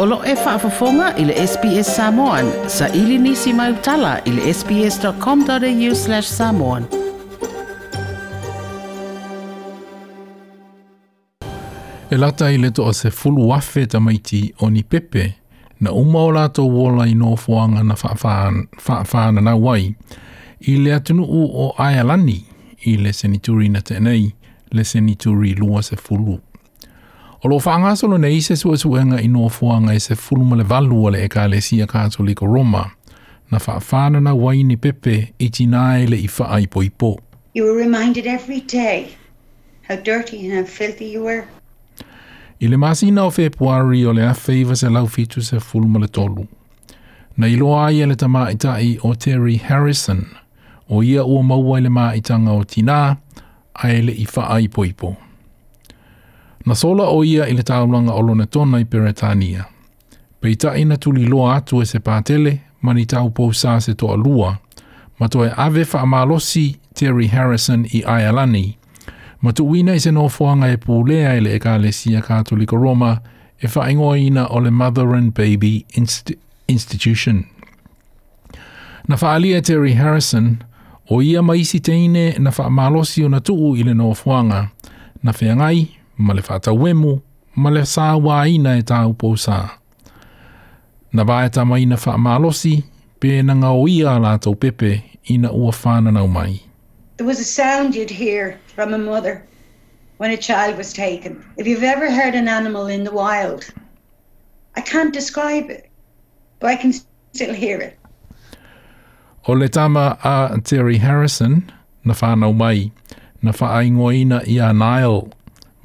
Olo e whaafafonga i le SPS Samoan. Sa ili nisi mai utala i le sps.com.au slash samoan. E lata i leto o se fulu wafe tamaiti o ni pepe na uma o lato wola i no fuanga na whaafana na wai i le atunu u o Aialani i le senituri na tenei le senituri lua se fulu. O lo whaanga solo na i se sua suenga i noa fuanga i se fuluma le valua le eka le sia katoliko Roma, na whaafana na waini pepe i tinae le i wha i po i po. You were reminded every day how dirty and how filthy you were. I le masina o Februari o le a feiva se lau fitu se fuluma le tolu. Na ilo ai e le tama itai o Terry Harrison, o ia ua maua i le maitanga o tinaa, a ele i wha ai poipo. Po na sola o ia i le taulanga o lona tona i Peretania. Pei ta ina tuli loa atu e se pātele, ma ni tau pousa se toa lua, ma toa e ave whaamalosi Terry Harrison i Ayalani, ma tu uina i se nofoanga e pūlea i le eka le sia kātulika Roma, e whaingoina o le Mother and Baby Inst Institution. Na whaalia e Terry Harrison, o ia maisi teine na whaamalosi o na tuu i le nofoanga, na whaangai, ma le wemu, ma le sāwā ina e tāu pōsā. Na bāeta mai na whaamālosi, pē na ngau ia lātou pepe ina ua whānanau mai. There was a sound you'd hear from a mother when a child was taken. If you've ever heard an animal in the wild, I can't describe it, but I can still hear it. O le tama a Terry Harrison, na whānau mai, na whaaingoina i a Nile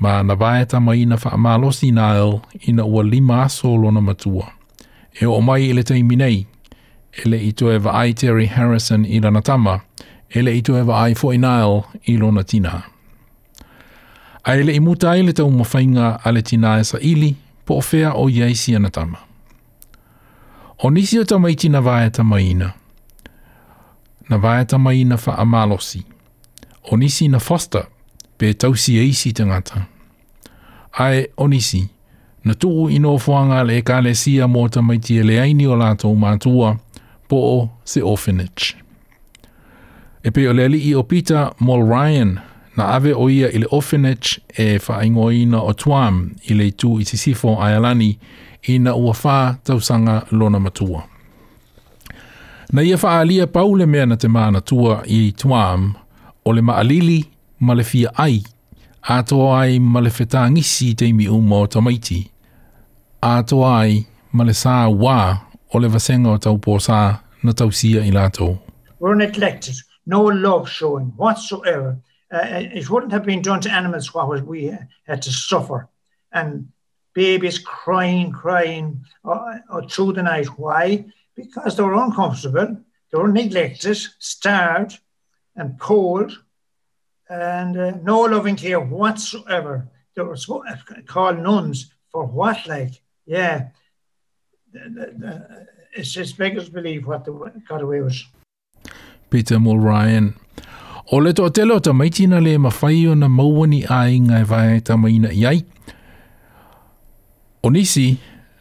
ma na vaeta mai ina wha amalosi na il ina ua lima solo na matua. E o mai ele tei minei, ele i tu ewa ai Terry Harrison i rana tama, ele i tu ewa ai Foy Nile i lona tina. A ele i muta ai le tau mawhainga a le tina e sa ili, po ofea o iaisi ana tama. O nisi o tamaiti na vaeta maina, na vaeta maina wha amalosi, o nisi na foster, pe tausi eisi tangata. ngata ae onisi. Na tuu ino fuanga le ka le sia mō tamaiti e le aini o lātou mātua, po o se orphanage. E pe o le alii o Peter Mol Ryan, na ave o ia i le orphanage e whaingoina o tuam i le tū i te sifo ai i na ua whā tausanga lona matua. Na ia wha alia paule mea na te mana tua i tuam o le maalili ma le fia ai atoa ai ma le fetangisi te mi uma o tamaiti. Atoa ai ma le sā wā o le vasenga o tau pōsā na tausia i lātou. Were neglected, no love showing whatsoever. Uh, uh, it wouldn't have been done to animals while we had to suffer. And babies crying, crying or, uh, or uh, through the night. Why? Because they were uncomfortable, they were neglected, starved and cold and uh, no loving care whatsoever. They were so, uh, called nuns for what, like? Yeah. It's just beggars believe what they got away with. Peter Mulryan. O le tō telo ta maitina le mawhai o na mauani a inga e vai ta maina i O nisi,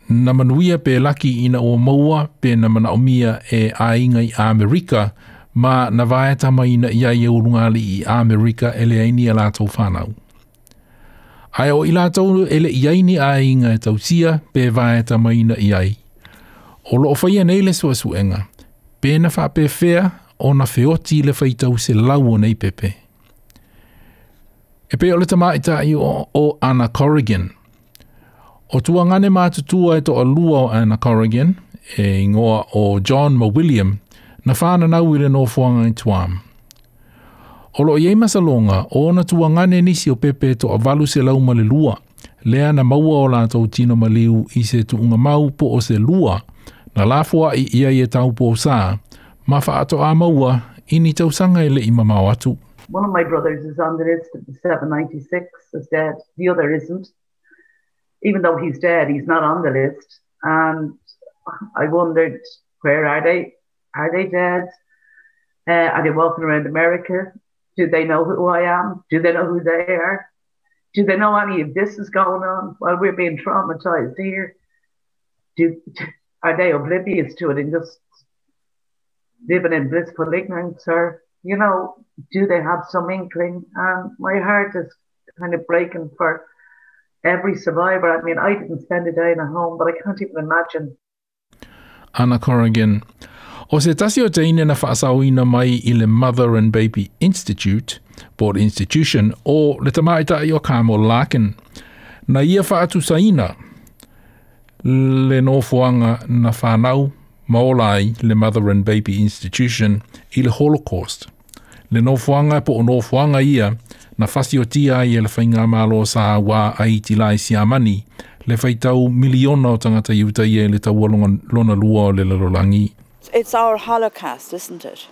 na manuia pe laki ina o maua pe na mana omia e a inga i Amerika, ma na vae tama ina ia ia e urunga li i Amerika ele aini ala tau whanau. Ai o ila tau ele ia ini a inga e tau sia pe vae tama ina ia i. O loo whaia nei le sua suenga, pe na wha pe fea o na feoti le whai tau se lau o nei pepe. E pe o le tama i o, o Anna Corrigan. O tuangane ngane mātutua e to alua o Anna Corrigan, e ngoa o John Mo William, na whānanau i le nofuanga i tuam. O loo iei masalonga, o na tuangane nisi o pepe to a valu se lau ma lua, lea na maua o lātou tino maliu i se tuunga mau po o se lua, na lafua i ia i e tau po sā, ma whaato a maua i ni tausanga i le imamau atu. One of my brothers is on the list of the 796 is dead. The other isn't. Even though he's dead, he's not on the list. And I wondered, where are they? Are they dead? Uh, are they walking around America? Do they know who I am? Do they know who they are? Do they know any of this is going on while we're being traumatized here? Do are they oblivious to it and just living in blissful ignorance, or you know, do they have some inkling? And um, my heart is kind of breaking for every survivor. I mean, I didn't spend a day in a home, but I can't even imagine. Anna Corrigan, O se tasi o te ine na whaasauina mai i le Mother and Baby Institute, Board Institution, o le tamaita i o Kamo Larkin, na ia whaatu saina le nōfuanga na whanau maolai le Mother and Baby Institution i le Holocaust. Le nōfuanga po o nōfuanga ia na whasi o tia i le whainga malo sa wā a i tilai si amani le whaitau miliona o tangata i utai e le tau lona lua o le lalolangi it's our holocaust, isn't it?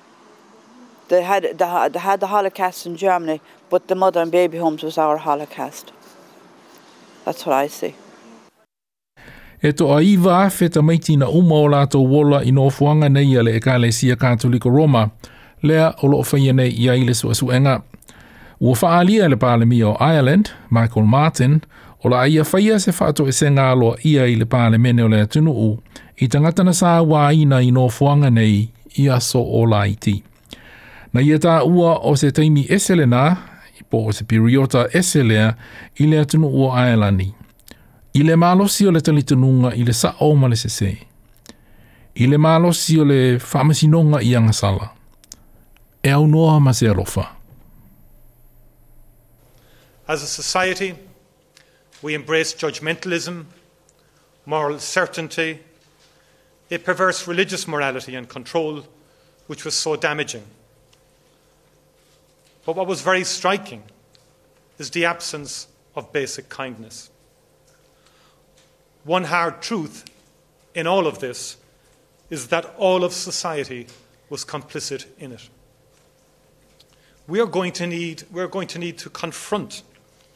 They had, the, they had the holocaust in germany, but the mother and baby homes was our holocaust. that's what i see. E to a iwa afe ta maiti na uma o lato wola i no fuanga nei ale e ka le sia katoliko Roma, lea o loo whaia nei i aile su asuenga. Ua whaalia le pālemi o Ireland, Michael Martin, o la aia whaia se fato e senga aloa ia i pale mene o le atunu u, i tangata na sāwa ina i no fuanga nei i aso o la Na ia tā ua o se teimi esele nā, i po o se periota eselea, i le atunu ua aelani. I le malosi o le talitununga i le sa o male se. I le malosi o le whamasinonga i angasala. E au noa ma se alofa. As a society, we embrace judgmentalism, moral certainty, a perverse religious morality and control which was so damaging. But what was very striking is the absence of basic kindness. One hard truth in all of this is that all of society was complicit in it. We are going to need, we're going to need to confront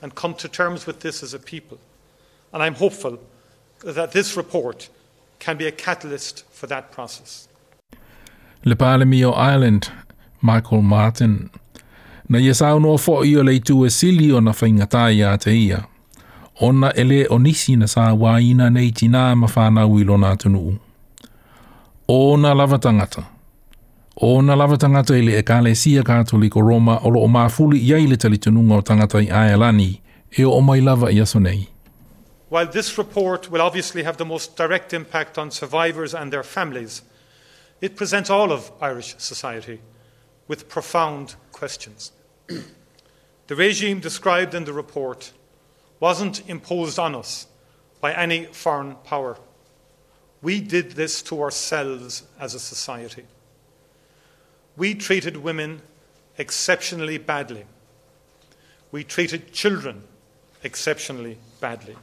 and come to terms with this as a people. And I'm hopeful that this report can be a catalyst for that process. Le Palmi o Ireland, Michael Martin. Na ia sāu noa fō i o lei tū e sili o na whaingatā i a te ia. Ona ele o nisi na sā wāina nei tina ma whānau i lona tunu. Ona lava tangata. Ona lava tangata ele e kāle sia kātoliko Roma o lo o māfuli iai le talitununga o tangata i Ailani e o mai lava i aso nei. While this report will obviously have the most direct impact on survivors and their families, it presents all of Irish society with profound questions. the regime described in the report wasn't imposed on us by any foreign power. We did this to ourselves as a society. We treated women exceptionally badly. We treated children exceptionally badly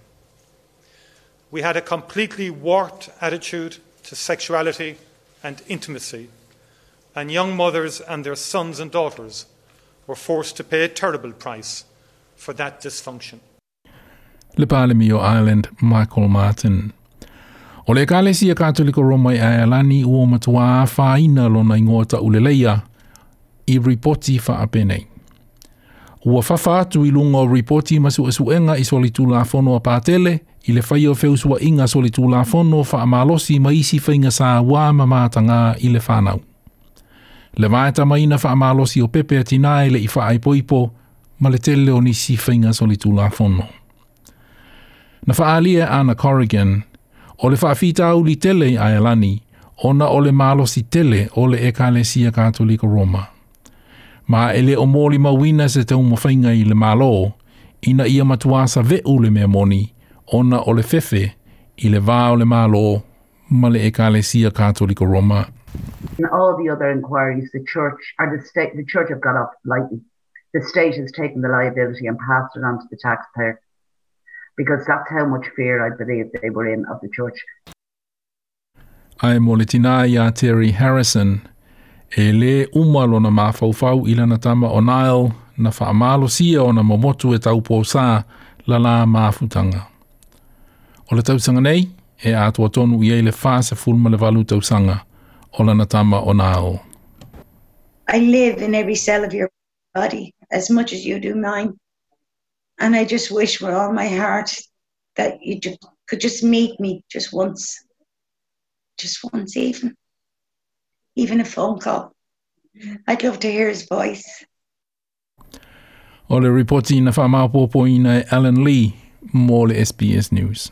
we had a completely warped attitude to sexuality and intimacy, and young mothers and their sons and daughters were forced to pay a terrible price for that dysfunction. Le Palemio Island, Michael Martin. O le kālesi e kātoliko Roma i Aelani ua matua whāina lona i ngota uleleia i ripoti whaapenei. Ua whawha atu i lunga o ripoti masu asuenga i solitula whono a pātele – I le whai o whew sua inga soli tū la whono wha a malosi ma isi whainga sa wā ma mātanga i le whānau. Le maeta ma ina wha o pepe a tinae le i wha ai poipo ma le te leo ni si whainga soli tū la whono. Na wha alia Anna Corrigan, o le wha fita au li tele i Aelani, ona o le malosi tele o le ekalesia katolika Roma. Ma ele o mōli wina se te umu whainga i le malo, ina ia matuasa ve ule mea moni, ona o le fefe i le vā o le mālo ma le ekalesia katoliko Roma. In all the other inquiries, the church and the state, the church have got off lightly. The state has taken the liability and passed it on to the taxpayer because that's how much fear I believe they were in of the church. Ai mo le ia Terry Harrison, e le umalo na mawhauwhau i lana tama o Nile na faamalo sia o na momotu e tau posa la la māfutanga. O le tausaga nei, e atua tonu i ei fasa fulma le valu tausanga, o lana tama o nā o. I live in every cell of your body as much as you do mine. And I just wish with all my heart that you just, could just meet me just once, just once even, even a phone call. I'd love to hear his voice. O reporting reporti na wha maopopo ina Alan Lee, mō SBS News.